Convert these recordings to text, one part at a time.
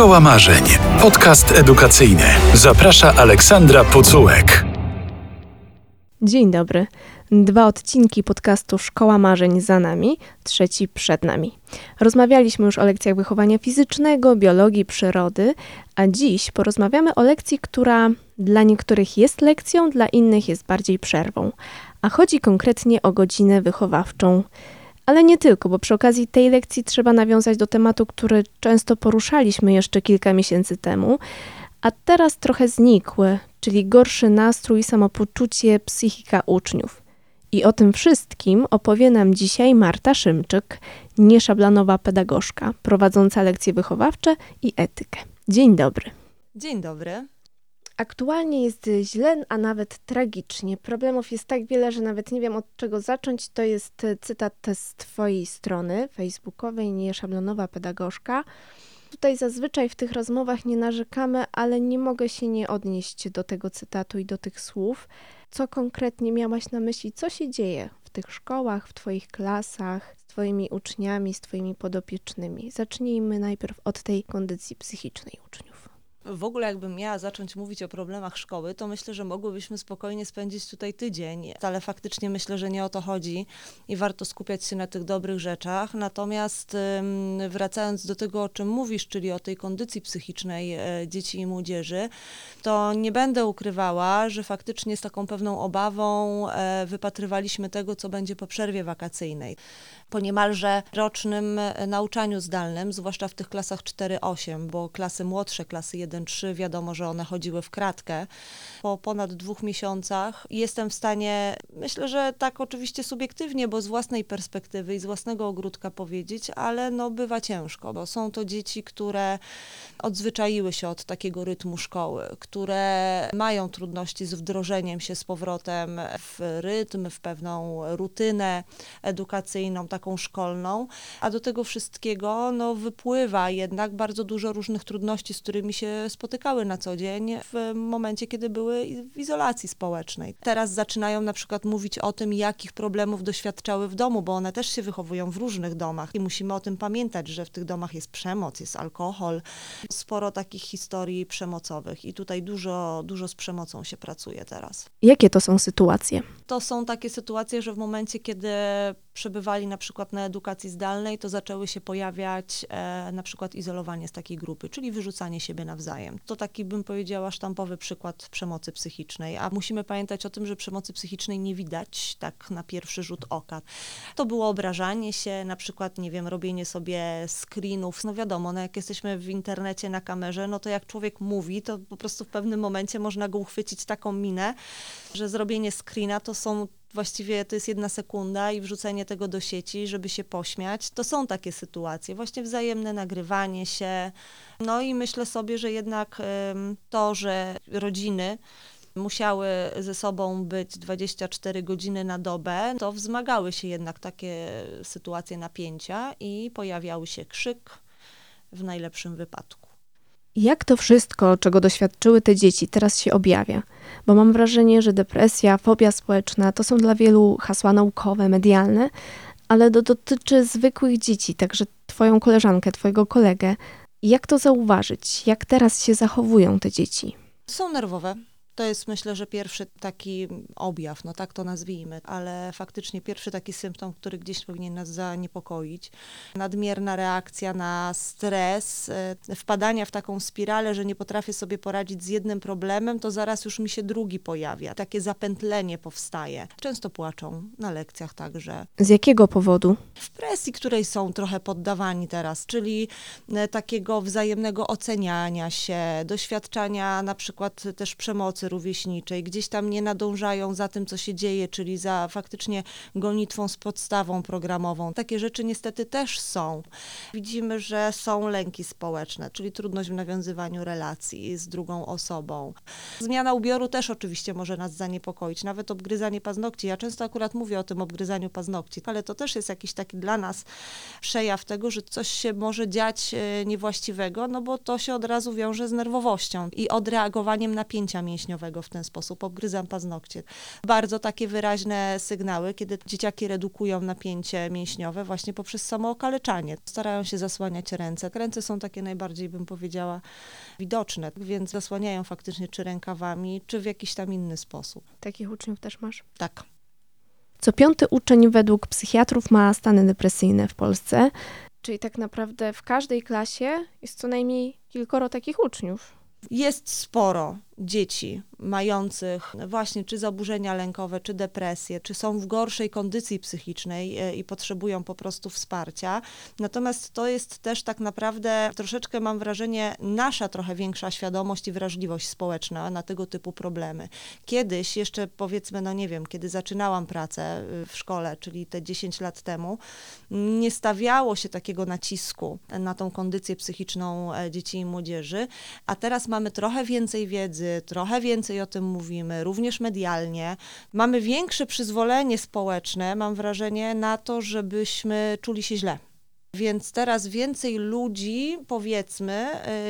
Szkoła Marzeń. Podcast edukacyjny. Zaprasza Aleksandra Pucułek. Dzień dobry. Dwa odcinki podcastu Szkoła Marzeń za nami, trzeci przed nami. Rozmawialiśmy już o lekcjach wychowania fizycznego, biologii, przyrody, a dziś porozmawiamy o lekcji, która dla niektórych jest lekcją, dla innych jest bardziej przerwą. A chodzi konkretnie o godzinę wychowawczą. Ale nie tylko, bo przy okazji tej lekcji trzeba nawiązać do tematu, który często poruszaliśmy jeszcze kilka miesięcy temu, a teraz trochę znikły, czyli gorszy nastrój, samopoczucie, psychika uczniów. I o tym wszystkim opowie nam dzisiaj Marta Szymczyk, nieszablonowa pedagogzka, prowadząca lekcje wychowawcze i etykę. Dzień dobry. Dzień dobry. Aktualnie jest źle, a nawet tragicznie. Problemów jest tak wiele, że nawet nie wiem od czego zacząć. To jest cytat z Twojej strony facebookowej, nieszablonowa pedagogzka. Tutaj zazwyczaj w tych rozmowach nie narzekamy, ale nie mogę się nie odnieść do tego cytatu i do tych słów. Co konkretnie miałaś na myśli? Co się dzieje w tych szkołach, w Twoich klasach, z Twoimi uczniami, z Twoimi podopiecznymi? Zacznijmy najpierw od tej kondycji psychicznej uczniów. W ogóle jakbym miała zacząć mówić o problemach szkoły, to myślę, że mogłybyśmy spokojnie spędzić tutaj tydzień, ale faktycznie myślę, że nie o to chodzi i warto skupiać się na tych dobrych rzeczach. Natomiast wracając do tego, o czym mówisz, czyli o tej kondycji psychicznej e, dzieci i młodzieży, to nie będę ukrywała, że faktycznie z taką pewną obawą e, wypatrywaliśmy tego, co będzie po przerwie wakacyjnej po niemalże rocznym e, nauczaniu zdalnym, zwłaszcza w tych klasach 4-8, bo klasy młodsze, klasy 1-3, wiadomo, że one chodziły w kratkę. Po ponad dwóch miesiącach jestem w stanie, myślę, że tak oczywiście subiektywnie, bo z własnej perspektywy i z własnego ogródka powiedzieć, ale no bywa ciężko, bo są to dzieci, które odzwyczaiły się od takiego rytmu szkoły, które mają trudności z wdrożeniem się z powrotem w rytm, w pewną rutynę edukacyjną, tak taką szkolną, a do tego wszystkiego no, wypływa jednak bardzo dużo różnych trudności, z którymi się spotykały na co dzień w momencie, kiedy były w izolacji społecznej. Teraz zaczynają na przykład mówić o tym, jakich problemów doświadczały w domu, bo one też się wychowują w różnych domach i musimy o tym pamiętać, że w tych domach jest przemoc, jest alkohol, sporo takich historii przemocowych i tutaj dużo, dużo z przemocą się pracuje teraz. Jakie to są sytuacje? To są takie sytuacje, że w momencie, kiedy przebywali na przykład na edukacji zdalnej, to zaczęły się pojawiać e, na przykład izolowanie z takiej grupy, czyli wyrzucanie siebie nawzajem. To taki, bym powiedziała, sztampowy przykład przemocy psychicznej. A musimy pamiętać o tym, że przemocy psychicznej nie widać tak na pierwszy rzut oka. To było obrażanie się, na przykład, nie wiem, robienie sobie screenów. No wiadomo, no jak jesteśmy w internecie na kamerze, no to jak człowiek mówi, to po prostu w pewnym momencie można go uchwycić taką minę, że zrobienie screena to są właściwie to jest jedna sekunda i wrzucenie tego do sieci, żeby się pośmiać. To są takie sytuacje, właśnie wzajemne nagrywanie się. No i myślę sobie, że jednak to, że rodziny musiały ze sobą być 24 godziny na dobę, to wzmagały się jednak takie sytuacje napięcia i pojawiał się krzyk w najlepszym wypadku. Jak to wszystko, czego doświadczyły te dzieci, teraz się objawia? Bo mam wrażenie, że depresja, fobia społeczna to są dla wielu hasła naukowe, medialne, ale to dotyczy zwykłych dzieci, także Twoją koleżankę, Twojego kolegę. Jak to zauważyć? Jak teraz się zachowują te dzieci? Są nerwowe, to jest myślę, że pierwszy taki objaw, no tak to nazwijmy, ale faktycznie pierwszy taki symptom, który gdzieś powinien nas zaniepokoić. Nadmierna reakcja na stres, e, wpadania w taką spiralę, że nie potrafię sobie poradzić z jednym problemem, to zaraz już mi się drugi pojawia. Takie zapętlenie powstaje. Często płaczą na lekcjach także. Z jakiego powodu? W presji, której są trochę poddawani teraz, czyli e, takiego wzajemnego oceniania się, doświadczania na przykład też przemocy rówieśniczej, gdzieś tam nie nadążają za tym, co się dzieje, czyli za faktycznie gonitwą z podstawą programową. Takie rzeczy niestety też są. Widzimy, że są lęki społeczne, czyli trudność w nawiązywaniu relacji z drugą osobą. Zmiana ubioru też oczywiście może nas zaniepokoić, nawet obgryzanie paznokci. Ja często akurat mówię o tym obgryzaniu paznokci, ale to też jest jakiś taki dla nas przejaw tego, że coś się może dziać e, niewłaściwego, no bo to się od razu wiąże z nerwowością i odreagowaniem napięcia mięśniowego mięśniowego w ten sposób, obgryzam paznokcie. Bardzo takie wyraźne sygnały, kiedy dzieciaki redukują napięcie mięśniowe właśnie poprzez samookaleczanie. Starają się zasłaniać ręce. Ręce są takie najbardziej, bym powiedziała, widoczne, więc zasłaniają faktycznie czy rękawami, czy w jakiś tam inny sposób. Takich uczniów też masz? Tak. Co piąty uczeń według psychiatrów ma stany depresyjne w Polsce, czyli tak naprawdę w każdej klasie jest co najmniej kilkoro takich uczniów. Jest sporo dzieci mających właśnie czy zaburzenia lękowe, czy depresję, czy są w gorszej kondycji psychicznej e, i potrzebują po prostu wsparcia. Natomiast to jest też tak naprawdę troszeczkę mam wrażenie nasza trochę większa świadomość i wrażliwość społeczna na tego typu problemy. Kiedyś jeszcze powiedzmy, no nie wiem, kiedy zaczynałam pracę y, w szkole, czyli te 10 lat temu, nie stawiało się takiego nacisku na tą kondycję psychiczną e, dzieci i młodzieży, a teraz mamy trochę więcej wiedzy, trochę więcej o tym mówimy, również medialnie. Mamy większe przyzwolenie społeczne, mam wrażenie, na to, żebyśmy czuli się źle. Więc teraz więcej ludzi, powiedzmy,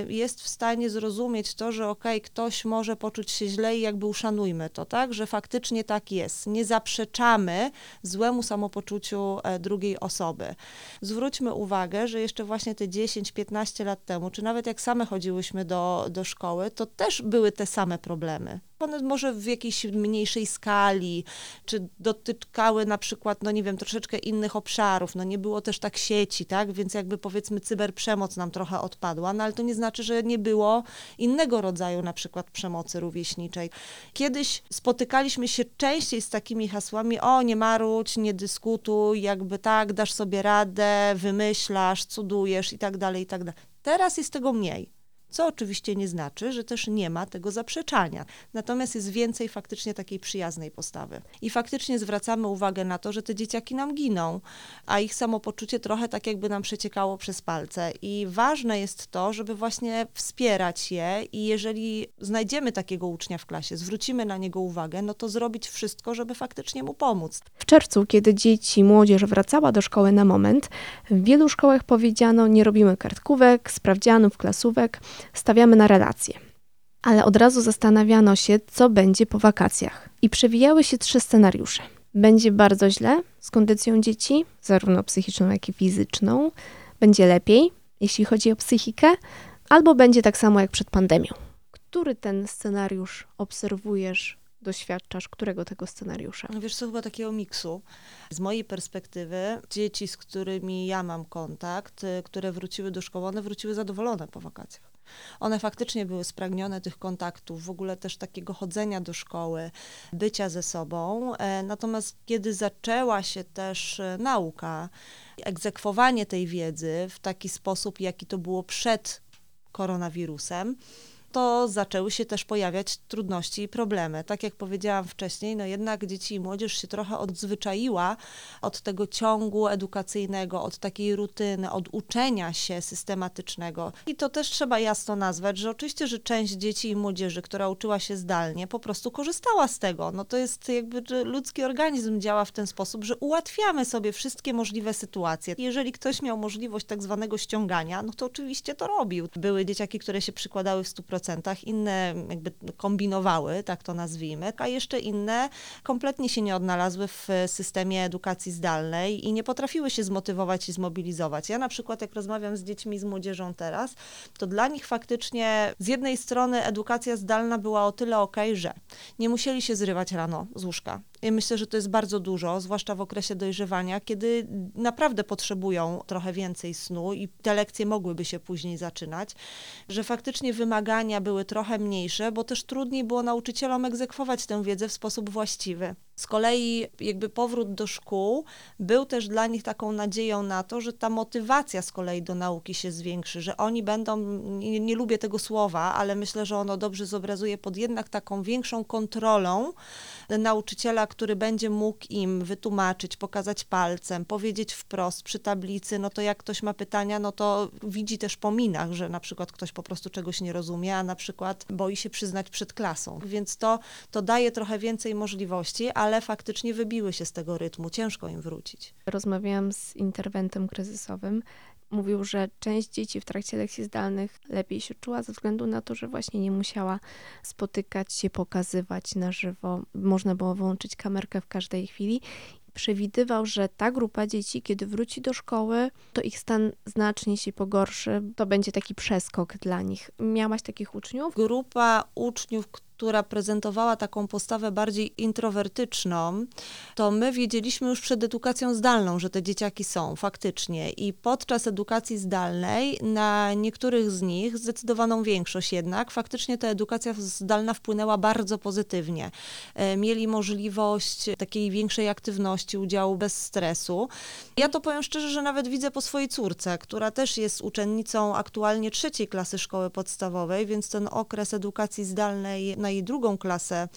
y, jest w stanie zrozumieć to, że okej, okay, ktoś może poczuć się źle i jakby uszanujmy to, tak? Że faktycznie tak jest. Nie zaprzeczamy złemu samopoczuciu e, drugiej osoby. Zwróćmy uwagę, że jeszcze właśnie te 10-15 lat temu, czy nawet jak same chodziłyśmy do, do szkoły, to też były te same problemy. One może w jakiejś mniejszej skali, czy dotykały na przykład, no nie wiem, troszeczkę innych obszarów, no nie było też tak sieci, tak, więc jakby powiedzmy cyberprzemoc nam trochę odpadła, no ale to nie znaczy, że nie było innego rodzaju na przykład przemocy rówieśniczej. Kiedyś spotykaliśmy się częściej z takimi hasłami, o nie marudź, nie dyskutuj, jakby tak, dasz sobie radę, wymyślasz, cudujesz i tak dalej, i tak dalej. Teraz jest tego mniej co oczywiście nie znaczy, że też nie ma tego zaprzeczania. Natomiast jest więcej faktycznie takiej przyjaznej postawy. I faktycznie zwracamy uwagę na to, że te dzieciaki nam giną, a ich samopoczucie trochę tak jakby nam przeciekało przez palce. I ważne jest to, żeby właśnie wspierać je i jeżeli znajdziemy takiego ucznia w klasie, zwrócimy na niego uwagę, no to zrobić wszystko, żeby faktycznie mu pomóc. W czerwcu, kiedy dzieci, młodzież wracała do szkoły na moment, w wielu szkołach powiedziano, nie robimy kartkówek, sprawdzianów, klasówek, stawiamy na relacje. Ale od razu zastanawiano się, co będzie po wakacjach. I przewijały się trzy scenariusze. Będzie bardzo źle z kondycją dzieci, zarówno psychiczną, jak i fizyczną. Będzie lepiej, jeśli chodzi o psychikę, albo będzie tak samo jak przed pandemią. Który ten scenariusz obserwujesz doświadczasz? Którego tego scenariusza? Wiesz co, chyba takiego miksu. Z mojej perspektywy dzieci, z którymi ja mam kontakt, y, które wróciły do szkoły, one wróciły zadowolone po wakacjach. One faktycznie były spragnione tych kontaktów, w ogóle też takiego chodzenia do szkoły, bycia ze sobą. E, natomiast kiedy zaczęła się też e, nauka, egzekwowanie tej wiedzy w taki sposób, jaki to było przed koronawirusem, to zaczęły się też pojawiać trudności i problemy. Tak jak powiedziałam wcześniej, no jednak dzieci i młodzież się trochę odzwyczaiła od tego ciągu edukacyjnego, od takiej rutyny, od uczenia się systematycznego. I to też trzeba jasno nazwać, że oczywiście, że część dzieci i młodzieży, która uczyła się zdalnie, po prostu korzystała z tego. No to jest jakby, ludzki organizm działa w ten sposób, że ułatwiamy sobie wszystkie możliwe sytuacje. Jeżeli ktoś miał możliwość tak zwanego ściągania, no to oczywiście to robił. Były dzieciaki, które się przykładały w 100% inne jakby kombinowały, tak to nazwijmy, a jeszcze inne kompletnie się nie odnalazły w systemie edukacji zdalnej i nie potrafiły się zmotywować i zmobilizować. Ja na przykład, jak rozmawiam z dziećmi, z młodzieżą teraz, to dla nich faktycznie z jednej strony edukacja zdalna była o tyle ok, że nie musieli się zrywać rano z łóżka. Myślę, że to jest bardzo dużo, zwłaszcza w okresie dojrzewania, kiedy naprawdę potrzebują trochę więcej snu i te lekcje mogłyby się później zaczynać, że faktycznie wymagania były trochę mniejsze, bo też trudniej było nauczycielom egzekwować tę wiedzę w sposób właściwy. Z kolei jakby powrót do szkół był też dla nich taką nadzieją na to, że ta motywacja z kolei do nauki się zwiększy, że oni będą, nie, nie lubię tego słowa, ale myślę, że ono dobrze zobrazuje pod jednak taką większą kontrolą nauczyciela, który będzie mógł im wytłumaczyć, pokazać palcem, powiedzieć wprost przy tablicy, no to jak ktoś ma pytania, no to widzi też po minach, że na przykład ktoś po prostu czegoś nie rozumie, a na przykład boi się przyznać przed klasą. Więc to, to daje trochę więcej możliwości, ale faktycznie wybiły się z tego rytmu, ciężko im wrócić. Rozmawiałam z interwentem kryzysowym mówił, że część dzieci w trakcie lekcji zdalnych lepiej się czuła ze względu na to, że właśnie nie musiała spotykać się, pokazywać na żywo. Można było wyłączyć kamerkę w każdej chwili. Przewidywał, że ta grupa dzieci, kiedy wróci do szkoły, to ich stan znacznie się pogorszy. To będzie taki przeskok dla nich. Miałaś takich uczniów? Grupa uczniów, która prezentowała taką postawę bardziej introwertyczną, to my wiedzieliśmy już przed edukacją zdalną, że te dzieciaki są faktycznie. I podczas edukacji zdalnej na niektórych z nich, zdecydowaną większość jednak, faktycznie ta edukacja zdalna wpłynęła bardzo pozytywnie. E, mieli możliwość takiej większej aktywności, udziału bez stresu. Ja to powiem szczerze, że nawet widzę po swojej córce, która też jest uczennicą aktualnie trzeciej klasy szkoły podstawowej, więc ten okres edukacji zdalnej na jej drugą klasę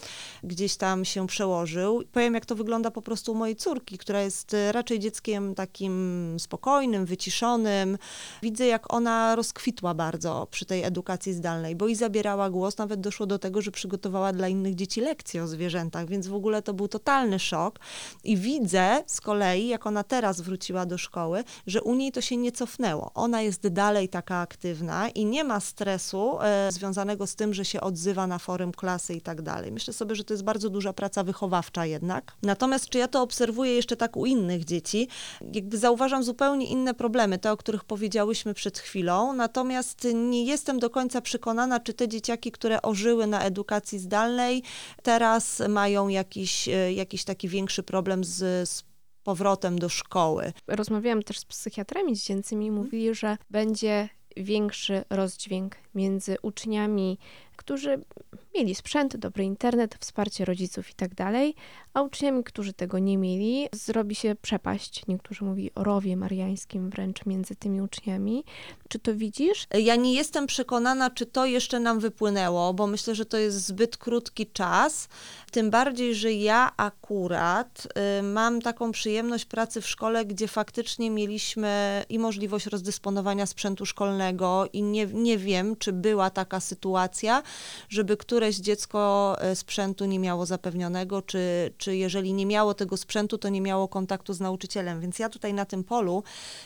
gdzieś tam się przełożył. Powiem, jak to wygląda po prostu u mojej córki, która jest e, raczej dzieckiem takim spokojnym, wyciszonym. Widzę, jak ona rozkwitła bardzo przy tej edukacji zdalnej, bo i zabierała głos, nawet doszło do tego, że przygotowała dla innych dzieci lekcje o zwierzętach, więc w ogóle to był totalny szok. I widzę z kolei, jak ona teraz wróciła do szkoły, że u niej to się nie cofnęło. Ona jest dalej taka aktywna i nie ma stresu e, związanego z tym, że się odzywa na forum klasy i tak dalej. Myślę sobie, że to jest bardzo duża praca wychowawcza jednak. Natomiast czy ja to obserwuję jeszcze tak u innych dzieci? Jakby zauważam zupełnie inne problemy, te, o których powiedziałyśmy przed chwilą, natomiast nie jestem do końca przekonana, czy te dzieciaki, które ożyły na edukacji zdalnej, teraz mają jakiś, e, jakiś taki większy problem z, z powrotem do szkoły. Rozmawiałam też z psychiatrami dziecięcymi, mówili, że będzie większy rozdźwięk między uczniami, którzy mieli sprzęt, dobry internet, wsparcie rodziców i tak a uczniami, którzy tego nie mieli, zrobi się przepaść. Niektórzy mówili o rowie mariańskim wręcz między tymi uczniami. Czy to widzisz? Ja nie jestem przekonana, czy to jeszcze nam wypłynęło, bo myślę, że to jest zbyt krótki czas. Tym bardziej, że ja akurat y, mam taką przyjemność pracy w szkole, gdzie faktycznie mieliśmy i możliwość rozdysponowania sprzętu szkolnego, i nie, nie wiem, czy była taka sytuacja, żeby któreś dziecko y, sprzętu nie miało zapewnionego, czy, czy jeżeli nie miało tego sprzętu, to nie miało kontaktu z nauczycielem. Więc ja tutaj na tym polu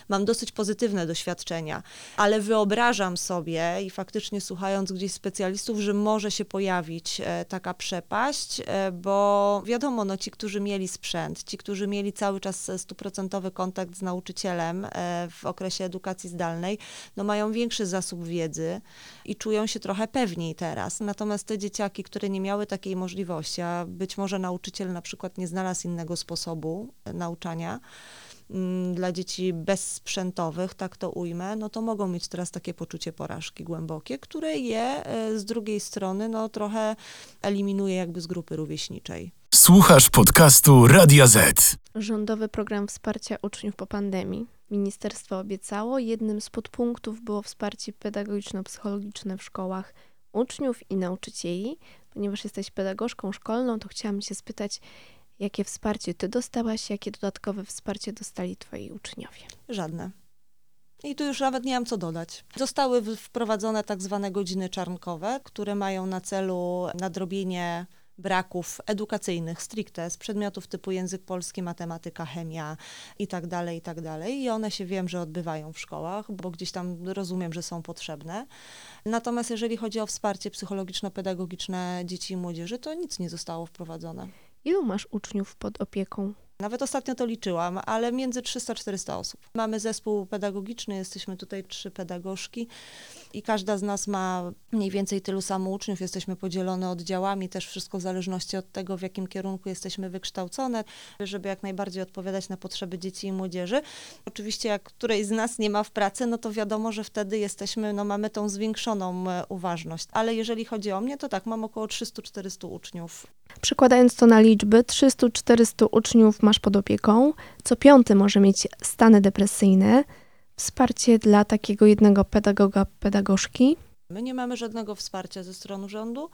mam dosyć pozytywne doświadczenia, ale wyobrażam sobie i faktycznie słuchając gdzieś specjalistów, że może się pojawić e, taka przepaść, e, bo wiadomo, no ci, którzy mieli sprzęt, ci, którzy mieli cały czas stuprocentowy kontakt z nauczycielem e, w okresie edukacji zdalnej, no mają większy zasób wiedzy i czują się trochę pewniej teraz. Natomiast te dzieciaki, które nie miały takiej możliwości, a być może nauczyciel na przykład nie znalazł innego sposobu nauczania, mm, dla dzieci bezsprzętowych, tak to ujmę, no to mogą mieć teraz takie poczucie porażki głębokie, które je e, z drugiej strony no trochę eliminuje jakby z grupy rówieśniczej. Słuchasz podcastu Radia Z. Rządowy program wsparcia uczniów po pandemii. Ministerstwo obiecało, jednym z podpunktów było wsparcie pedagogiczno-psychologiczne w szkołach uczniów i nauczycieli. Ponieważ jesteś pedagogzką szkolną, to chciałam się spytać, jakie wsparcie ty dostałaś, jakie dodatkowe wsparcie dostali twoi uczniowie? Żadne. I tu już nawet nie mam co dodać. Zostały wprowadzone tak zwane godziny czarnkowe, które mają na celu nadrobienie braków edukacyjnych stricte z przedmiotów typu język polski, matematyka, chemia i tak dalej, i tak. I one się wiem, że odbywają w szkołach, bo gdzieś tam rozumiem, że są potrzebne. Natomiast jeżeli chodzi o wsparcie psychologiczno-pedagogiczne dzieci i młodzieży, to nic nie zostało wprowadzone. Ilu masz uczniów pod opieką? Nawet ostatnio to liczyłam, ale między 300-400 osób. Mamy zespół pedagogiczny, jesteśmy tutaj trzy pedagogzki i każda z nas ma mniej więcej tylu samo uczniów. Jesteśmy podzielone oddziałami, też wszystko w zależności od tego, w jakim kierunku jesteśmy wykształcone, żeby jak najbardziej odpowiadać na potrzeby dzieci i młodzieży. Oczywiście jak którejś z nas nie ma w pracy, no to wiadomo, że wtedy jesteśmy, no mamy tą zwiększoną e, uważność. Ale jeżeli chodzi o mnie, to tak, mam około 300-400 uczniów Przekładając to na liczby, 300-400 uczniów masz pod opieką, co piąty może mieć stany depresyjne, wsparcie dla takiego jednego pedagoga, pedagogzki. My nie mamy żadnego wsparcia ze strony rządu.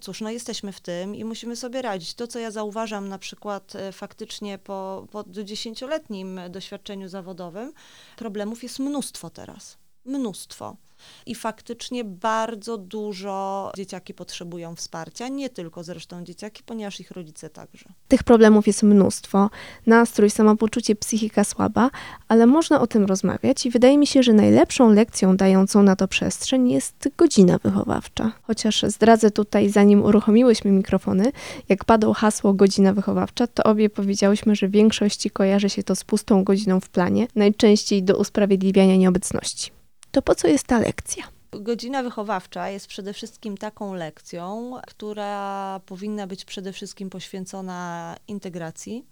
Cóż, no jesteśmy w tym i musimy sobie radzić. To, co ja zauważam na przykład e, faktycznie po, po dziesięcioletnim doświadczeniu zawodowym, problemów jest mnóstwo teraz. Mnóstwo. I faktycznie bardzo dużo dzieciaki potrzebują wsparcia, nie tylko zresztą dzieciaki, ponieważ ich rodzice także. Tych problemów jest mnóstwo. Nastrój, samopoczucie, psychika słaba, ale można o tym rozmawiać i wydaje mi się, że najlepszą lekcją dającą na to przestrzeń jest godzina wychowawcza. Chociaż zdradzę tutaj, zanim uruchomiłyśmy mikrofony, jak padło hasło godzina wychowawcza, to obie powiedziałyśmy, że w większości kojarzy się to z pustą godziną w planie, najczęściej do usprawiedliwiania nieobecności. To po co jest ta lekcja? Godzina wychowawcza jest przede wszystkim taką lekcją, która powinna być przede wszystkim poświęcona integracji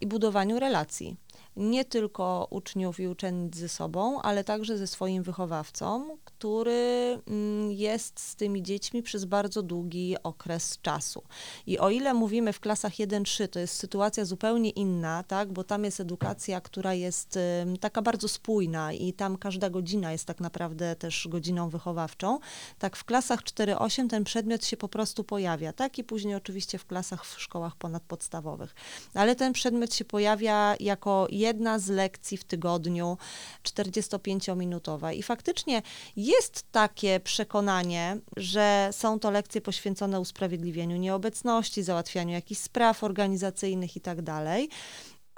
i budowaniu relacji nie tylko uczniów i uczennic ze sobą, ale także ze swoim wychowawcą, który mm, jest z tymi dziećmi przez bardzo długi okres czasu. I o ile mówimy w klasach 1-3, to jest sytuacja zupełnie inna, tak, bo tam jest edukacja, która jest taka bardzo spójna i tam każda godzina jest tak naprawdę też godziną wychowawczą, tak w klasach 4-8 ten przedmiot się po prostu pojawia, tak i później oczywiście w klasach w szkołach ponadpodstawowych. Ale ten przedmiot się pojawia jako jedna z lekcji w tygodniu 45-minutowa. I faktycznie jest takie przekonanie, że są to lekcje poświęcone usprawiedliwieniu nieobecności, załatwianiu jakichś spraw organizacyjnych itd.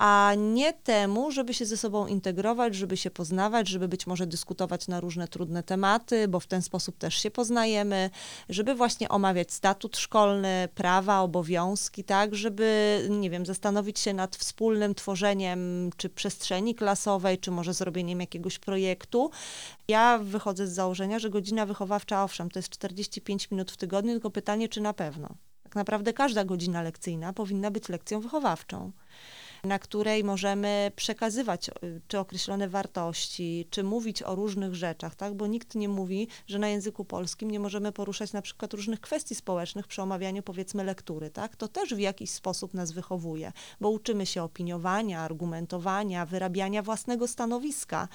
A nie temu, żeby się ze sobą integrować, żeby się poznawać, żeby być może dyskutować na różne trudne tematy, bo w ten sposób też się poznajemy, żeby właśnie omawiać statut szkolny, prawa, obowiązki, tak, żeby, nie wiem, zastanowić się nad wspólnym tworzeniem czy przestrzeni klasowej, czy może zrobieniem jakiegoś projektu. Ja wychodzę z założenia, że godzina wychowawcza, owszem, to jest 45 minut w tygodniu, tylko pytanie, czy na pewno. Tak naprawdę każda godzina lekcyjna powinna być lekcją wychowawczą na której możemy przekazywać y, czy określone wartości, czy mówić o różnych rzeczach, tak? Bo nikt nie mówi, że na języku polskim nie możemy poruszać na przykład różnych kwestii społecznych przy omawianiu powiedzmy lektury, tak? To też w jakiś sposób nas wychowuje, bo uczymy się opiniowania, argumentowania, wyrabiania własnego stanowiska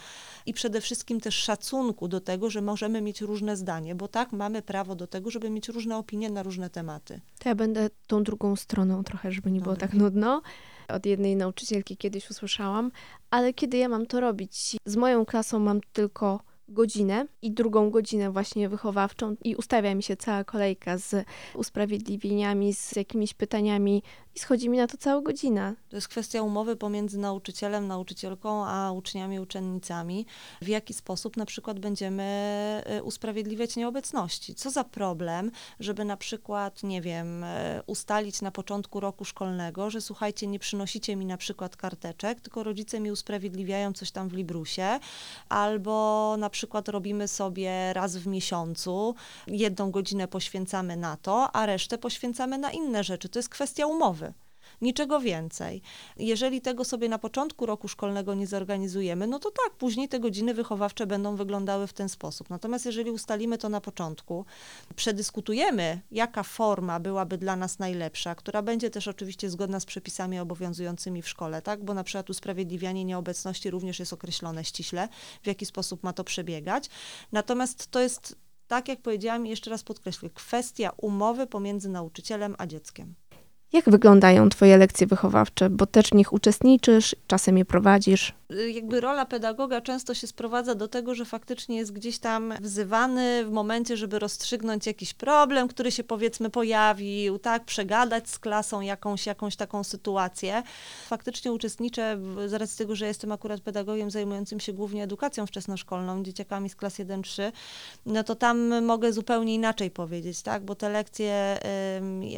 i przede wszystkim też szacunku do tego, że możemy mieć różne zdanie, bo tak mamy prawo do tego, żeby mieć różne opinie na różne tematy. To ja będę tą drugą stroną trochę, żeby nie było tak nudno. Od jednej nauczycielki kiedyś usłyszałam, ale kiedy ja mam to robić? Z moją klasą mam tylko godzinę i drugą godzinę właśnie wychowawczą i ustawia mi się cała kolejka z usprawiedliwieniami, z jakimiś pytaniami i schodzi mi na to cała godzina. To jest kwestia umowy pomiędzy nauczycielem, nauczycielką, a uczniami, uczennicami. W jaki sposób na przykład będziemy e, usprawiedliwiać nieobecności? Co za problem, żeby na przykład, nie wiem, e, ustalić na początku roku szkolnego, że słuchajcie, nie przynosicie mi na przykład karteczek, tylko rodzice mi usprawiedliwiają coś tam w Librusie, albo na przykład robimy sobie raz w miesiącu, jedną godzinę poświęcamy na to, a resztę poświęcamy na inne rzeczy. To jest kwestia umowy. Niczego więcej. Jeżeli tego sobie na początku roku szkolnego nie zorganizujemy, no to tak, później te godziny wychowawcze będą wyglądały w ten sposób. Natomiast jeżeli ustalimy to na początku, przedyskutujemy, jaka forma byłaby dla nas najlepsza, która będzie też oczywiście zgodna z przepisami obowiązującymi w szkole, tak? Bo na przykład usprawiedliwianie nieobecności również jest określone ściśle, w jaki sposób ma to przebiegać. Natomiast to jest tak jak powiedziałam, jeszcze raz podkreślę, kwestia umowy pomiędzy nauczycielem a dzieckiem. Jak wyglądają Twoje lekcje wychowawcze? Bo też w nich uczestniczysz, czasem je prowadzisz. Y, jakby rola pedagoga często się sprowadza do tego, że faktycznie jest gdzieś tam wzywany w momencie, żeby rozstrzygnąć jakiś problem, który się powiedzmy pojawił, tak, przegadać z klasą jakąś, jakąś taką sytuację. Faktycznie uczestniczę, z racji tego, że jestem akurat pedagogiem zajmującym się głównie edukacją wczesnoszkolną, dzieciakami z klas 1-3, no to tam mogę zupełnie inaczej powiedzieć, tak, bo te lekcje,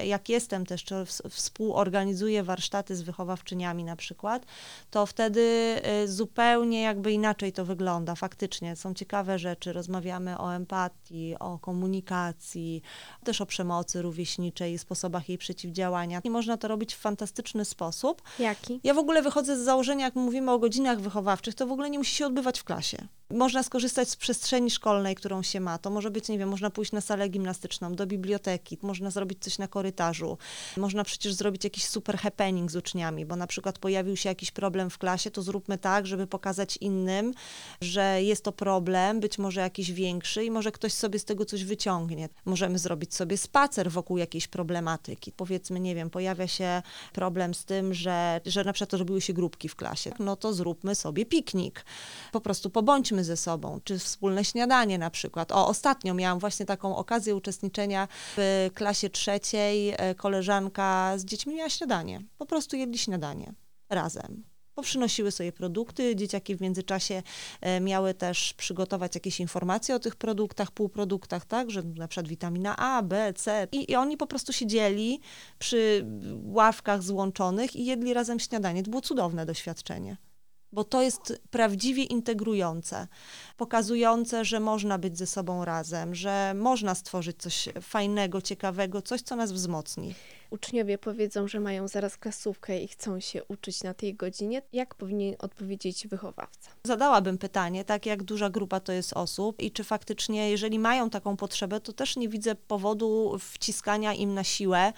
jak jestem też, czy współorganizuję warsztaty z wychowawczyniami na przykład, to wtedy zupełnie jakby inaczej to wygląda. Faktycznie są ciekawe rzeczy. Rozmawiamy o empatii, o komunikacji, też o przemocy rówieśniczej i sposobach jej przeciwdziałania. I można to robić w fantastyczny sposób. Jaki? Ja w ogóle wychodzę z założenia, jak mówimy o godzinach wychowawczych, to w ogóle nie musi się odbywać w klasie. Można skorzystać z przestrzeni szkolnej, którą się ma. To może być, nie wiem, można pójść na salę gimnastyczną, do biblioteki, można zrobić coś na korytarzu. Można przecież zrobić jakiś super happening z uczniami, bo na przykład pojawił się jakiś problem w klasie, to zróbmy tak, tak, żeby pokazać innym, że jest to problem, być może jakiś większy i może ktoś sobie z tego coś wyciągnie. Możemy zrobić sobie spacer wokół jakiejś problematyki. Powiedzmy, nie wiem, pojawia się problem z tym, że, że na przykład robiły się grupki w klasie. No to zróbmy sobie piknik. Po prostu pobądźmy ze sobą, czy wspólne śniadanie na przykład. O, ostatnio miałam właśnie taką okazję uczestniczenia w klasie trzeciej. E, Koleżanka z dziećmi miała śniadanie. Po prostu jedli śniadanie razem. Poprzynosiły sobie produkty, dzieciaki w międzyczasie e, miały też przygotować jakieś informacje o tych produktach, półproduktach, tak, że na przykład witamina A, B, C i, i oni po prostu siedzieli przy ławkach złączonych i jedli razem śniadanie. To było cudowne doświadczenie bo to jest prawdziwie integrujące, pokazujące, że można być ze sobą razem, że można stworzyć coś fajnego, ciekawego, coś, co nas wzmocni. Uczniowie powiedzą, że mają zaraz klasówkę i chcą się uczyć na tej godzinie. Jak powinien odpowiedzieć wychowawca? Zadałabym pytanie, tak jak duża grupa to jest osób i czy faktycznie, jeżeli mają taką potrzebę, to też nie widzę powodu wciskania im na siłę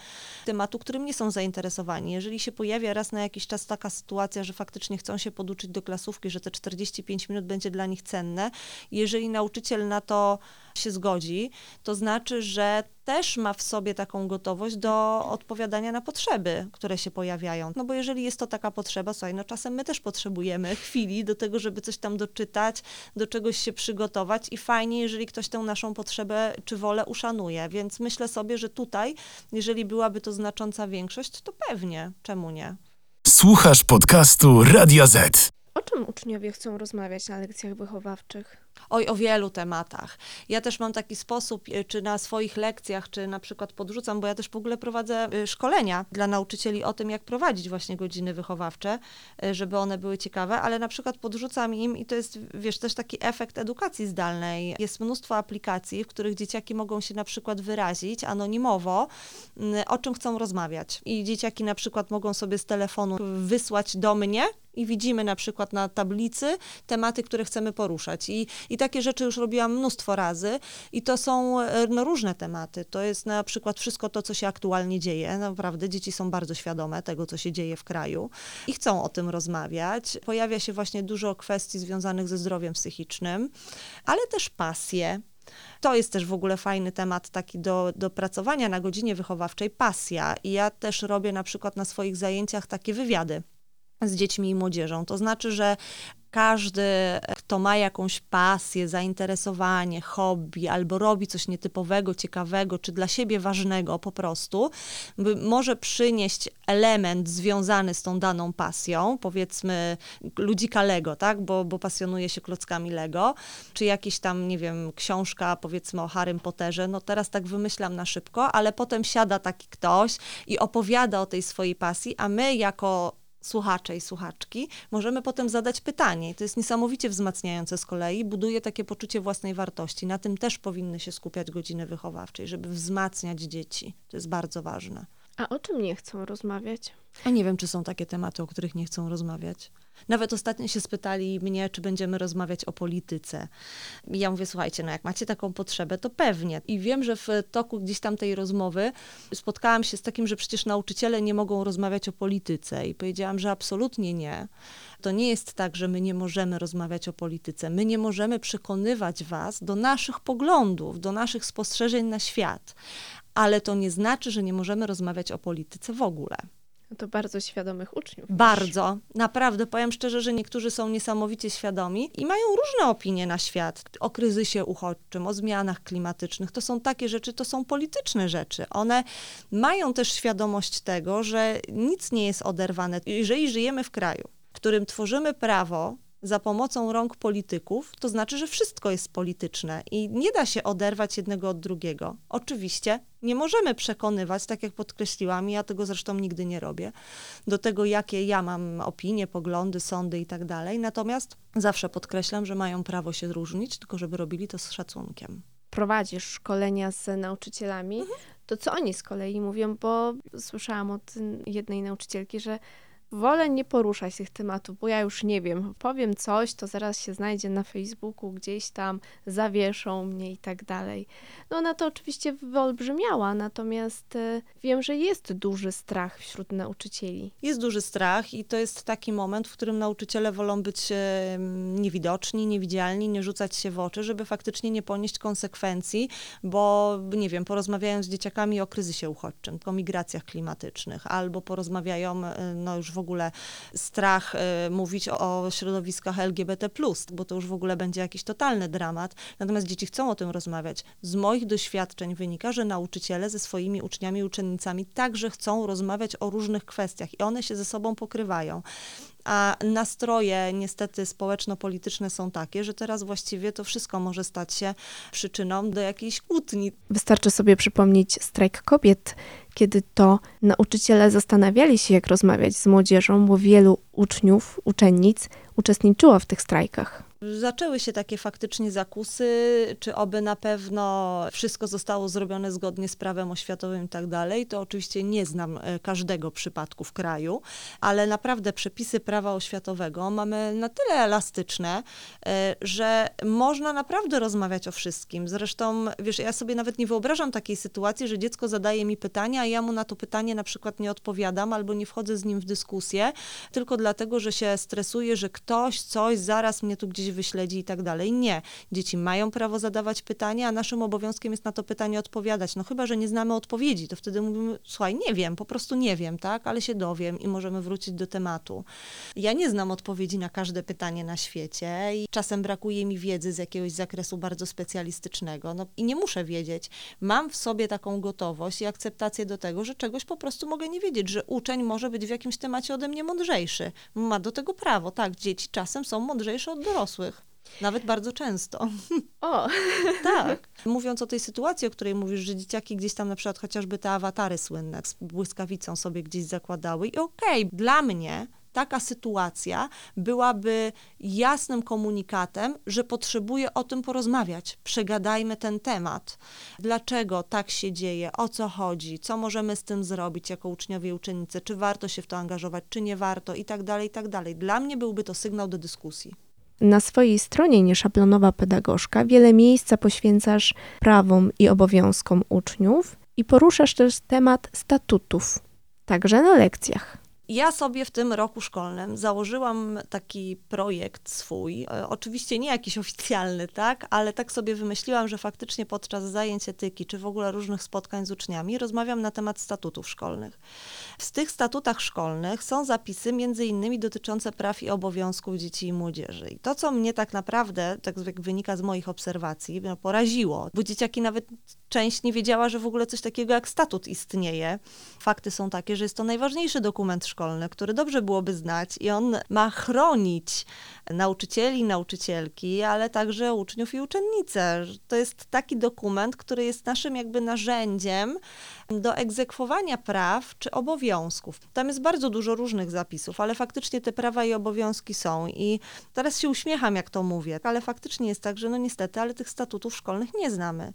tematu, którym nie są zainteresowani. Jeżeli się pojawia raz na jakiś czas taka sytuacja, że faktycznie chcą się poduczyć do klasówki, że te 45 minut będzie dla nich cenne, jeżeli nauczyciel na to się zgodzi, to znaczy, że też ma w sobie taką gotowość do odpowiadania na potrzeby, które się pojawiają. No bo jeżeli jest to taka potrzeba, słuchaj, no czasem my też potrzebujemy chwili do tego, żeby coś tam doczytać, do czegoś się przygotować i fajnie, jeżeli ktoś tę naszą potrzebę czy wolę uszanuje. Więc myślę sobie, że tutaj, jeżeli byłaby to znacząca większość, to pewnie, czemu nie? Słuchasz podcastu Radia Z. O czym uczniowie chcą rozmawiać na lekcjach wychowawczych? Oj, o wielu tematach. Ja też mam taki sposób, y, czy na swoich lekcjach, czy na przykład podrzucam, bo ja też w ogóle prowadzę y, szkolenia dla nauczycieli o tym, jak prowadzić właśnie godziny wychowawcze, y, żeby one były ciekawe, ale na przykład podrzucam im i to jest, wiesz, też taki efekt edukacji zdalnej. Jest mnóstwo aplikacji, w których dzieciaki mogą się na przykład wyrazić anonimowo, o czym chcą rozmawiać. I dzieciaki na przykład mogą sobie z telefonu wysłać do mnie i widzimy na przykład na tablicy tematy, które chcemy poruszać. I, i takie rzeczy już robiłam mnóstwo razy i to są e, no, różne tematy. To jest na przykład wszystko to, co się aktualnie dzieje. Naprawdę dzieci są bardzo świadome tego, co się dzieje w kraju i chcą o tym rozmawiać. Pojawia się właśnie dużo kwestii związanych ze zdrowiem psychicznym, ale też pasje. To jest też w ogóle fajny temat taki do, do pracowania na godzinie wychowawczej, pasja. I ja też robię na przykład na swoich zajęciach takie wywiady z dziećmi i młodzieżą. To znaczy, że każdy, kto ma jakąś pasję, zainteresowanie, hobby, albo robi coś nietypowego, ciekawego, czy dla siebie ważnego po prostu, może przynieść element związany z tą daną pasją, powiedzmy ludzika Lego, tak, bo, bo pasjonuje się klockami Lego, czy jakieś tam, nie wiem, książka powiedzmy o Harrym Potterze, no teraz tak wymyślam na szybko, ale potem siada taki ktoś i opowiada o tej swojej pasji, a my jako słuchacze i słuchaczki, możemy potem zadać pytanie. I to jest niesamowicie wzmacniające z kolei, buduje takie poczucie własnej wartości. Na tym też powinny się skupiać godziny wychowawczej, żeby wzmacniać dzieci. To jest bardzo ważne. A o czym nie chcą rozmawiać? A nie wiem, czy są takie tematy, o których nie chcą rozmawiać. Nawet ostatnio się spytali mnie, czy będziemy rozmawiać o polityce. I ja mówię, słuchajcie, no jak macie taką potrzebę, to pewnie. I wiem, że w toku gdzieś tam tej rozmowy spotkałam się z takim, że przecież nauczyciele nie mogą rozmawiać o polityce. I powiedziałam, że absolutnie nie. To nie jest tak, że my nie możemy rozmawiać o polityce. My nie możemy przekonywać was do naszych poglądów, do naszych spostrzeżeń na świat. Ale to nie znaczy, że nie możemy rozmawiać o polityce w ogóle. No to bardzo świadomych uczniów. Bardzo. Naprawdę, powiem szczerze, że niektórzy są niesamowicie świadomi i mają różne opinie na świat. O kryzysie uchodźczym, o zmianach klimatycznych. To są takie rzeczy, to są polityczne rzeczy. One mają też świadomość tego, że nic nie jest oderwane. Jeżeli żyjemy w kraju, w którym tworzymy prawo, za pomocą rąk polityków, to znaczy, że wszystko jest polityczne i nie da się oderwać jednego od drugiego. Oczywiście nie możemy przekonywać, tak jak podkreśliłam, i ja tego zresztą nigdy nie robię, do tego, jakie ja mam opinie, poglądy, sądy i tak dalej. Natomiast zawsze podkreślam, że mają prawo się różnić, tylko żeby robili to z szacunkiem. Prowadzisz szkolenia z nauczycielami, mhm. to co oni z kolei mówią, bo słyszałam od jednej nauczycielki, że Wolę nie poruszać tych tematów, bo ja już nie wiem. Powiem coś, to zaraz się znajdzie na Facebooku, gdzieś tam zawieszą mnie i tak dalej. No ona to oczywiście wyolbrzymiała, natomiast e, wiem, że jest duży strach wśród nauczycieli. Jest duży strach i to jest taki moment, w którym nauczyciele wolą być e, niewidoczni, niewidzialni, nie rzucać się w oczy, żeby faktycznie nie ponieść konsekwencji, bo nie wiem, porozmawiają z dzieciakami o kryzysie uchodźczym, o migracjach klimatycznych, albo porozmawiają e, no już w ogóle strach y, mówić o środowiskach LGBT, bo to już w ogóle będzie jakiś totalny dramat. Natomiast dzieci chcą o tym rozmawiać. Z moich doświadczeń wynika, że nauczyciele ze swoimi uczniami i uczennicami także chcą rozmawiać o różnych kwestiach i one się ze sobą pokrywają a nastroje niestety społeczno-polityczne są takie, że teraz właściwie to wszystko może stać się przyczyną do jakiejś kłótni. Wystarczy sobie przypomnieć strajk kobiet, kiedy to nauczyciele zastanawiali się, jak rozmawiać z młodzieżą, bo wielu uczniów, uczennic uczestniczyło w tych strajkach. Zaczęły się takie faktycznie zakusy, czy oby na pewno wszystko zostało zrobione zgodnie z prawem oświatowym i tak dalej. To oczywiście nie znam e, każdego przypadku w kraju, ale naprawdę przepisy prawa oświatowego mamy na tyle elastyczne, e, że można naprawdę rozmawiać o wszystkim. Zresztą, wiesz, ja sobie nawet nie wyobrażam takiej sytuacji, że dziecko zadaje mi pytanie, a ja mu na to pytanie na przykład nie odpowiadam albo nie wchodzę z nim w dyskusję, tylko dlatego, że się stresuję, że ktoś coś zaraz mnie tu gdzieś wyśledzi i tak dalej. Nie. Dzieci mają prawo zadawać pytania, a naszym obowiązkiem jest na to pytanie odpowiadać. No chyba, że nie znamy odpowiedzi, to wtedy mówimy, słuchaj, nie wiem, po prostu nie wiem, tak, ale się dowiem i możemy wrócić do tematu. Ja nie znam odpowiedzi na każde pytanie na świecie i czasem brakuje mi wiedzy z jakiegoś zakresu bardzo specjalistycznego. No i nie muszę wiedzieć. Mam w sobie taką gotowość i akceptację do tego, że czegoś po prostu mogę nie wiedzieć, że uczeń może być w jakimś temacie ode mnie mądrzejszy. Ma do tego prawo. Tak, dzieci czasem są mądrzejsze od dorosłych dorosłych. Nawet bardzo często. O! tak. Mówiąc o tej sytuacji, o której mówisz, że dzieciaki gdzieś tam na przykład chociażby te awatary słynne z błyskawicą sobie gdzieś zakładały i okej, okay, dla mnie taka sytuacja byłaby jasnym komunikatem, że potrzebuję o tym porozmawiać. Przegadajmy ten temat. Dlaczego tak się dzieje? O co chodzi? Co możemy z tym zrobić jako uczniowie i uczennice? Czy warto się w to angażować, czy nie warto? I tak dalej, i tak dalej. Dla mnie byłby to sygnał do dyskusji. Na swojej stronie Nieszablonowa Pedagogzka wiele miejsca poświęcasz prawom i obowiązkom uczniów i poruszasz też temat statutów, także na lekcjach. Ja sobie w tym roku szkolnym założyłam taki projekt swój, e, oczywiście nie jakiś oficjalny, tak, ale tak sobie wymyśliłam, że faktycznie podczas zajęć etyki, czy w ogóle różnych spotkań z uczniami, rozmawiam na temat statutów szkolnych. W tych statutach szkolnych są zapisy między innymi dotyczące praw i obowiązków dzieci i młodzieży. I to, co mnie tak naprawdę, tak jak wynika z moich obserwacji, no, poraziło, bo dzieciaki nawet część nie wiedziała, że w ogóle coś takiego jak statut istnieje. Fakty są takie, że jest to najważniejszy dokument szkolny, który dobrze byłoby znać i on ma chronić nauczycieli, nauczycielki, ale także uczniów i uczennice. To jest taki dokument, który jest naszym jakby narzędziem do egzekwowania praw czy obowiązków. Tam jest bardzo dużo różnych zapisów, ale faktycznie te prawa i obowiązki są. I teraz się uśmiecham, jak to mówię, ale faktycznie jest tak, że no niestety, ale tych statutów szkolnych nie znamy.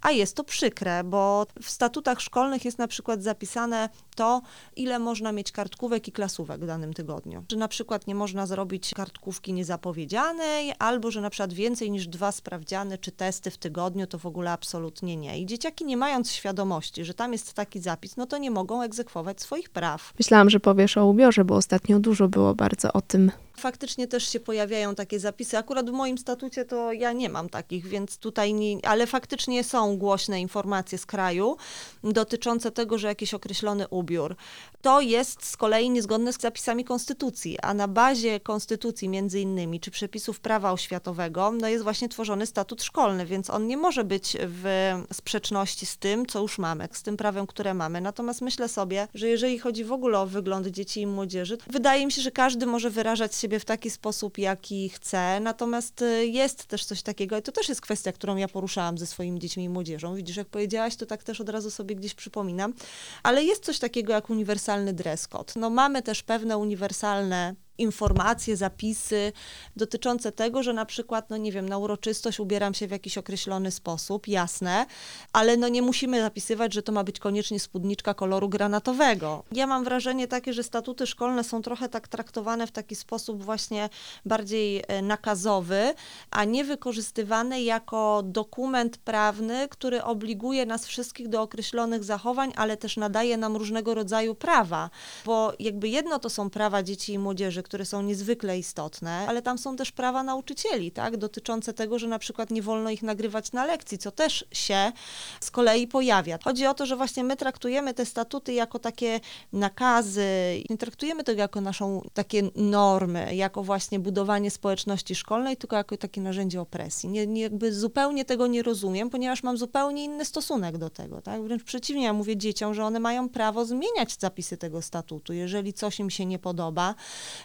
A jest to przykre, bo w statutach szkolnych jest na przykład zapisane to, ile można mieć kartkówek i klasówek w danym tygodniu. Że na przykład nie można zrobić kartkówki niezapowiedzianej, albo że na przykład więcej niż dwa sprawdziany czy testy w tygodniu, to w ogóle absolutnie nie. I dzieciaki nie mając świadomości, że tam jest taki zapis, no to nie mogą egzekwować swoich praw. Myślałam, że powiesz o ubiorze, bo ostatnio dużo było bardzo o tym. Faktycznie też się pojawiają takie zapisy. Akurat w moim statucie to ja nie mam takich, więc tutaj nie, ale faktycznie są głośne informacje z kraju dotyczące tego, że jakiś określony ubiór. To jest z kolei niezgodne z zapisami konstytucji, a na bazie konstytucji między innymi, czy przepisów prawa oświatowego, no jest właśnie tworzony statut szkolny, więc on nie może być w sprzeczności z tym, co już mamy, z tym prawem, które mamy. Natomiast myślę sobie, że jeżeli chodzi w ogóle o wygląd dzieci i młodzieży, wydaje mi się, że każdy może wyrażać się siebie w taki sposób, jaki chce. Natomiast y, jest też coś takiego, i to też jest kwestia, którą ja poruszałam ze swoimi dziećmi i młodzieżą. Widzisz, jak powiedziałaś, to tak też od razu sobie gdzieś przypominam. Ale jest coś takiego jak uniwersalny dress code. No mamy też pewne uniwersalne informacje, zapisy dotyczące tego, że na przykład, no nie wiem, na uroczystość ubieram się w jakiś określony sposób, jasne, ale no nie musimy zapisywać, że to ma być koniecznie spódniczka koloru granatowego. Ja mam wrażenie takie, że statuty szkolne są trochę tak traktowane w taki sposób właśnie bardziej e, nakazowy, a nie wykorzystywane jako dokument prawny, który obliguje nas wszystkich do określonych zachowań, ale też nadaje nam różnego rodzaju prawa, bo jakby jedno to są prawa dzieci i młodzieży, które są niezwykle istotne, ale tam są też prawa nauczycieli, tak, dotyczące tego, że na przykład nie wolno ich nagrywać na lekcji, co też się z kolei pojawia. Chodzi o to, że właśnie my traktujemy te statuty jako takie nakazy, nie traktujemy tego jako naszą takie normy, jako właśnie budowanie społeczności szkolnej, tylko jako takie narzędzie opresji. Nie, nie, jakby zupełnie tego nie rozumiem, ponieważ mam zupełnie inny stosunek do tego, tak? Wręcz przeciwnie, ja mówię dzieciom, że one mają prawo zmieniać zapisy tego statutu. Jeżeli coś im się nie podoba,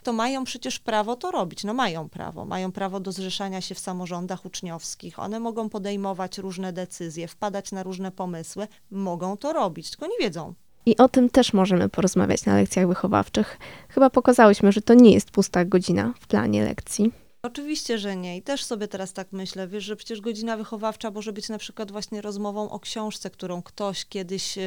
to mają przecież prawo to robić. No mają prawo. Mają prawo do zrzeszania się w samorządach uczniowskich. One mogą podejmować różne decyzje, wpadać na różne pomysły. Mogą to robić, tylko nie wiedzą. I o tym też możemy porozmawiać na lekcjach wychowawczych. Chyba pokazałyśmy, że to nie jest pusta godzina w planie lekcji. Oczywiście, że nie. I też sobie teraz tak myślę, wiesz, że przecież godzina wychowawcza może być na przykład właśnie rozmową o książce, którą ktoś kiedyś e,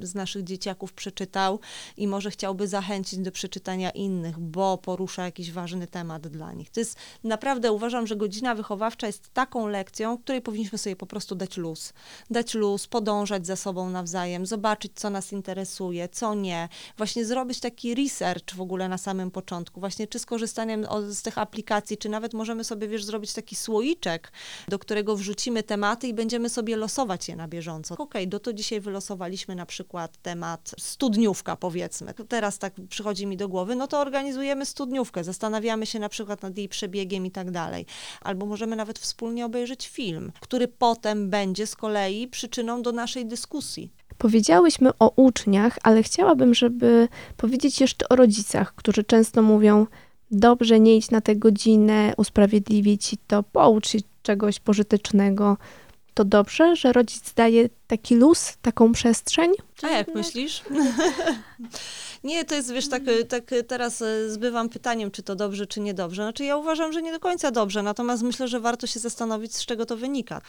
z naszych dzieciaków przeczytał i może chciałby zachęcić do przeczytania innych, bo porusza jakiś ważny temat dla nich. To jest naprawdę, uważam, że godzina wychowawcza jest taką lekcją, której powinniśmy sobie po prostu dać luz. Dać luz, podążać za sobą nawzajem, zobaczyć, co nas interesuje, co nie. Właśnie zrobić taki research w ogóle na samym początku. Właśnie czy skorzystaniem z tych aplikacji, czy nawet możemy sobie, wiesz, zrobić taki słoiczek, do którego wrzucimy tematy i będziemy sobie losować je na bieżąco. Okej, okay, do to dzisiaj wylosowaliśmy na przykład temat studniówka, powiedzmy. Teraz tak przychodzi mi do głowy, no to organizujemy studniówkę, zastanawiamy się na przykład nad jej przebiegiem i tak dalej. Albo możemy nawet wspólnie obejrzeć film, który potem będzie z kolei przyczyną do naszej dyskusji. Powiedziałyśmy o uczniach, ale chciałabym, żeby powiedzieć jeszcze o rodzicach, którzy często mówią: dobrze, nie idź na tę godzinę, usprawiedliwi ci to, poucz się czegoś pożytecznego. To dobrze, że rodzic daje taki luz, taką przestrzeń? A jak myślisz? Nie, to jest, wiesz, tak, tak teraz e, zbywam pytaniem, czy to dobrze, czy niedobrze. Znaczy ja uważam, że nie do końca dobrze, natomiast myślę, że warto się zastanowić, z czego to wynika.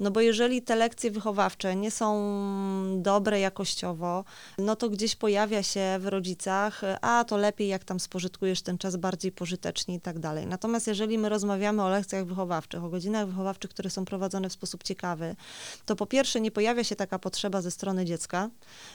No bo jeżeli te lekcje wychowawcze nie są dobre jakościowo, no to gdzieś pojawia się w rodzicach, a to lepiej, jak tam spożytkujesz ten czas bardziej pożytecznie i tak dalej. Natomiast jeżeli my rozmawiamy o lekcjach wychowawczych, o godzinach wychowawczych, które są prowadzone w sposób ciekawy, to po pierwsze nie pojawia się taka potrzeba ze strony dziecka,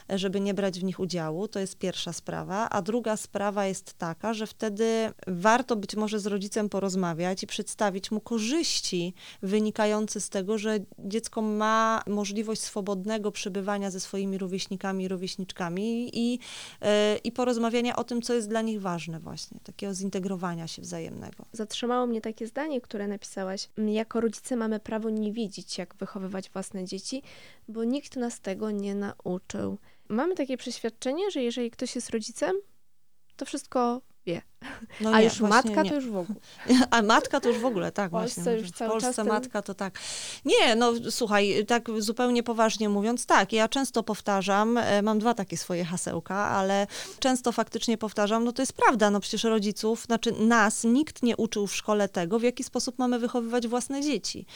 żeby nie brać w nich udziału, to jest pierwsza sprawa, a druga sprawa jest taka, że wtedy warto być może z rodzicem porozmawiać i przedstawić mu korzyści wynikające z tego, że dziecko ma możliwość swobodnego przebywania ze swoimi rówieśnikami i rówieśniczkami i, yy, i porozmawiania o tym, co jest dla nich ważne właśnie, takiego zintegrowania się wzajemnego. Zatrzymało mnie takie zdanie, które napisałaś. Jako rodzice mamy prawo nie wiedzieć, jak wychowywać własne dzieci, bo nikt nas tego nie nauczył. Mamy takie przeświadczenie, że jeżeli ktoś jest rodzicem, to wszystko wie. No A nie, już matka nie. to już w ogóle. A matka to już w ogóle, tak w Polsce właśnie. Już cały w Polsce czas matka to tak. Nie, no słuchaj, tak zupełnie poważnie mówiąc, tak, ja często powtarzam, e, mam dwa takie swoje hasełka, ale często faktycznie powtarzam, no to jest prawda, no przecież rodziców, znaczy nas nikt nie uczył w szkole tego, w jaki sposób mamy wychowywać własne dzieci.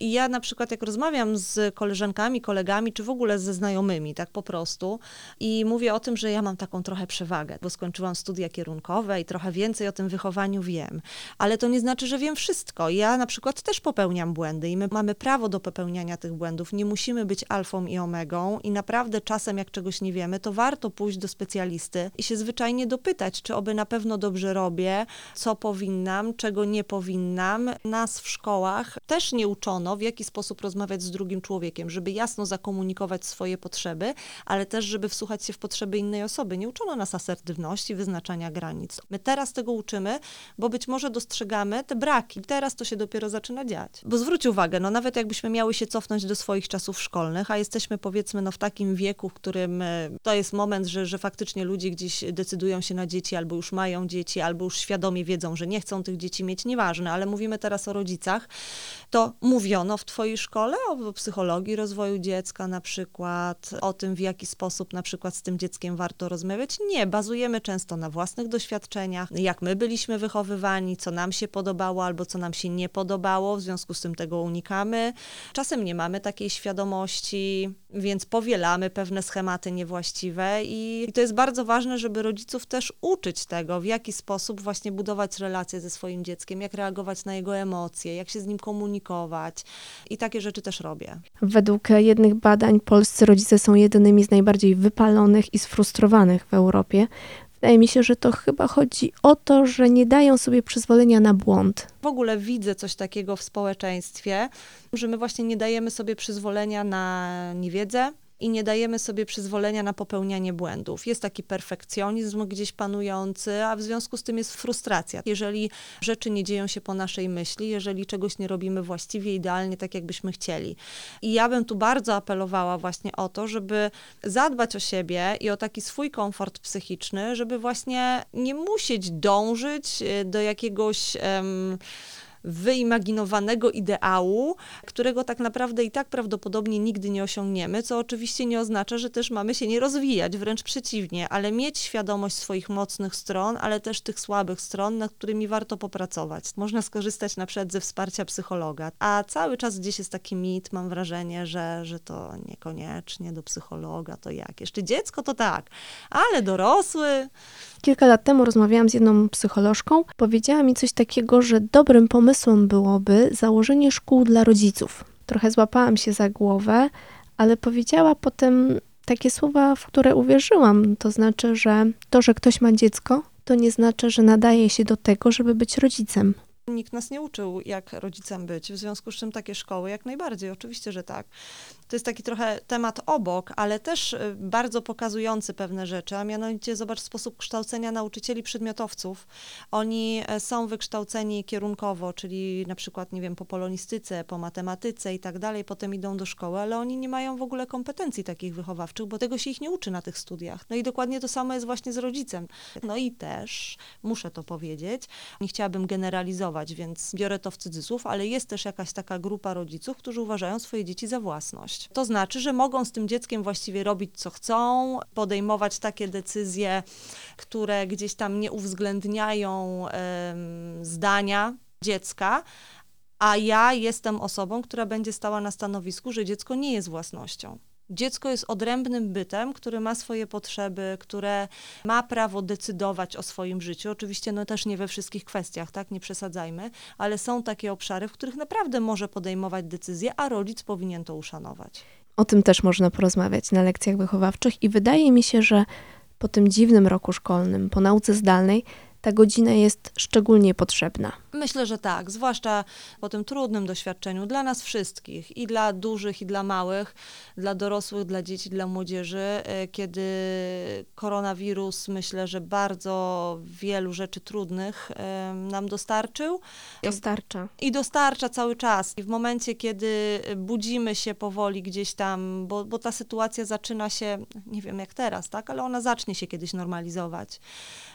I ja na przykład jak rozmawiam z koleżankami, kolegami, czy w ogóle ze znajomymi, tak po prostu, i mówię o tym, że ja mam taką trochę przewagę, bo skończyłam studia kierunkowe i trochę więcej o tym wychowaniu wiem, ale to nie znaczy, że wiem wszystko. Ja na przykład też popełniam błędy i my mamy prawo do popełniania tych błędów. Nie musimy być alfą i omegą i naprawdę czasem, jak czegoś nie wiemy, to warto pójść do specjalisty i się zwyczajnie dopytać, czy oby na pewno dobrze robię, co powinnam, czego nie powinnam. Nas w szkołach też nie uczono, w jaki sposób rozmawiać z drugim człowiekiem, żeby jasno zakomunikować swoje potrzeby, ale też, żeby wsłuchać się w potrzeby innej osoby. Nie uczono nas asertywności, wyznaczania granic. My teraz tego uczymy, bo być może dostrzegamy te braki. Teraz to się dopiero zaczyna dziać. Bo zwróć uwagę, no nawet jakbyśmy miały się cofnąć do swoich czasów szkolnych, a jesteśmy powiedzmy no w takim wieku, w którym e, to jest moment, że, że faktycznie ludzie gdzieś decydują się na dzieci, albo już mają dzieci, albo już świadomie wiedzą, że nie chcą tych dzieci mieć, nieważne, ale mówimy teraz o rodzicach, to mówiono w twojej szkole o psychologii rozwoju dziecka na przykład, o tym w jaki sposób na przykład z tym dzieckiem warto rozmawiać. Nie, bazujemy często na własnych doświadczeniach, jak my byliśmy wychowywani, co nam się podobało albo co nam się nie podobało, w związku z tym tego unikamy. Czasem nie mamy takiej świadomości, więc powielamy pewne schematy niewłaściwe i, i to jest bardzo ważne, żeby rodziców też uczyć tego, w jaki sposób właśnie budować relacje ze swoim dzieckiem, jak reagować na jego emocje, jak się z nim komunikować i takie rzeczy też robię. Według jednych badań polscy rodzice są jedynymi z najbardziej wypalonych i sfrustrowanych w Europie. Wydaje mi się, że to chyba chodzi o to, że nie dają sobie przyzwolenia na błąd. W ogóle widzę coś takiego w społeczeństwie, że my właśnie nie dajemy sobie przyzwolenia na niewiedzę, i nie dajemy sobie przyzwolenia na popełnianie błędów. Jest taki perfekcjonizm gdzieś panujący, a w związku z tym jest frustracja. Jeżeli rzeczy nie dzieją się po naszej myśli, jeżeli czegoś nie robimy właściwie, idealnie, tak jakbyśmy chcieli. I ja bym tu bardzo apelowała właśnie o to, żeby zadbać o siebie i o taki swój komfort psychiczny, żeby właśnie nie musieć dążyć e, do jakiegoś. Um, wyimaginowanego ideału, którego tak naprawdę i tak prawdopodobnie nigdy nie osiągniemy, co oczywiście nie oznacza, że też mamy się nie rozwijać, wręcz przeciwnie, ale mieć świadomość swoich mocnych stron, ale też tych słabych stron, nad którymi warto popracować. Można skorzystać na przykład ze wsparcia psychologa, a cały czas gdzieś jest taki mit, mam wrażenie, że, że to niekoniecznie do psychologa, to jak? Jeszcze dziecko to tak, ale dorosły... Kilka lat temu rozmawiałam z jedną psycholożką. Powiedziała mi coś takiego, że dobrym pomysłem byłoby założenie szkół dla rodziców. Trochę złapałam się za głowę, ale powiedziała potem takie słowa, w które uwierzyłam. To znaczy, że to, że ktoś ma dziecko, to nie znaczy, że nadaje się do tego, żeby być rodzicem. Nikt nas nie uczył, jak rodzicem być, w związku z czym takie szkoły jak najbardziej, oczywiście, że tak. To jest taki trochę temat obok, ale też y, bardzo pokazujący pewne rzeczy, a mianowicie zobacz sposób kształcenia nauczycieli przedmiotowców. Oni e, są wykształceni kierunkowo, czyli na przykład, nie wiem, po polonistyce, po matematyce i tak dalej, potem idą do szkoły, ale oni nie mają w ogóle kompetencji takich wychowawczych, bo tego się ich nie uczy na tych studiach. No i dokładnie to samo jest właśnie z rodzicem. No i też, muszę to powiedzieć, nie chciałabym generalizować, więc biorę to w cudzysłów, ale jest też jakaś taka grupa rodziców, którzy uważają swoje dzieci za własność. To znaczy, że mogą z tym dzieckiem właściwie robić co chcą, podejmować takie decyzje, które gdzieś tam nie uwzględniają um, zdania dziecka, a ja jestem osobą, która będzie stała na stanowisku, że dziecko nie jest własnością. Dziecko jest odrębnym bytem, który ma swoje potrzeby, które ma prawo decydować o swoim życiu. Oczywiście no też nie we wszystkich kwestiach, tak, nie przesadzajmy, ale są takie obszary, w których naprawdę może podejmować decyzje, a rodzic powinien to uszanować. O tym też można porozmawiać na lekcjach wychowawczych i wydaje mi się, że po tym dziwnym roku szkolnym, po nauce zdalnej, ta godzina jest szczególnie potrzebna. Myślę, że tak, zwłaszcza po tym trudnym doświadczeniu dla nas wszystkich, i dla dużych, i dla małych, dla dorosłych, dla dzieci, dla młodzieży, e, kiedy koronawirus myślę, że bardzo wielu rzeczy trudnych nam dostarczył. Dostarcza. I dostarcza cały czas. I w momencie, kiedy budzimy się powoli gdzieś tam, bo, bo ta sytuacja zaczyna się, nie wiem jak teraz, tak, ale ona zacznie się kiedyś normalizować.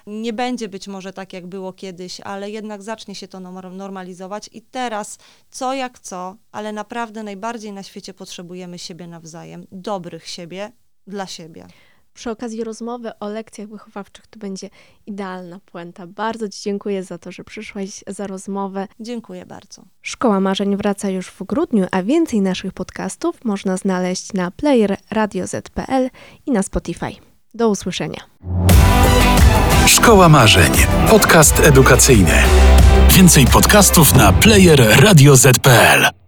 Nie będzie być może tak, jak było kiedyś, ale jednak zacznie się to normalizować i teraz co jak co, ale naprawdę najbardziej na świecie potrzebujemy siebie nawzajem, dobrych siebie dla siebie. Przy okazji rozmowy o lekcjach wychowawczych to będzie idealna puenta. Bardzo Ci dziękuję za to, że przyszłaś za rozmowę. Dziękuję bardzo. Szkoła Marzeń wraca już w grudniu, a więcej naszych podcastów można znaleźć na player radioz.pl i na Spotify. Do usłyszenia. Szkoła Marzeń. Podcast edukacyjny. Więcej podcastów na player.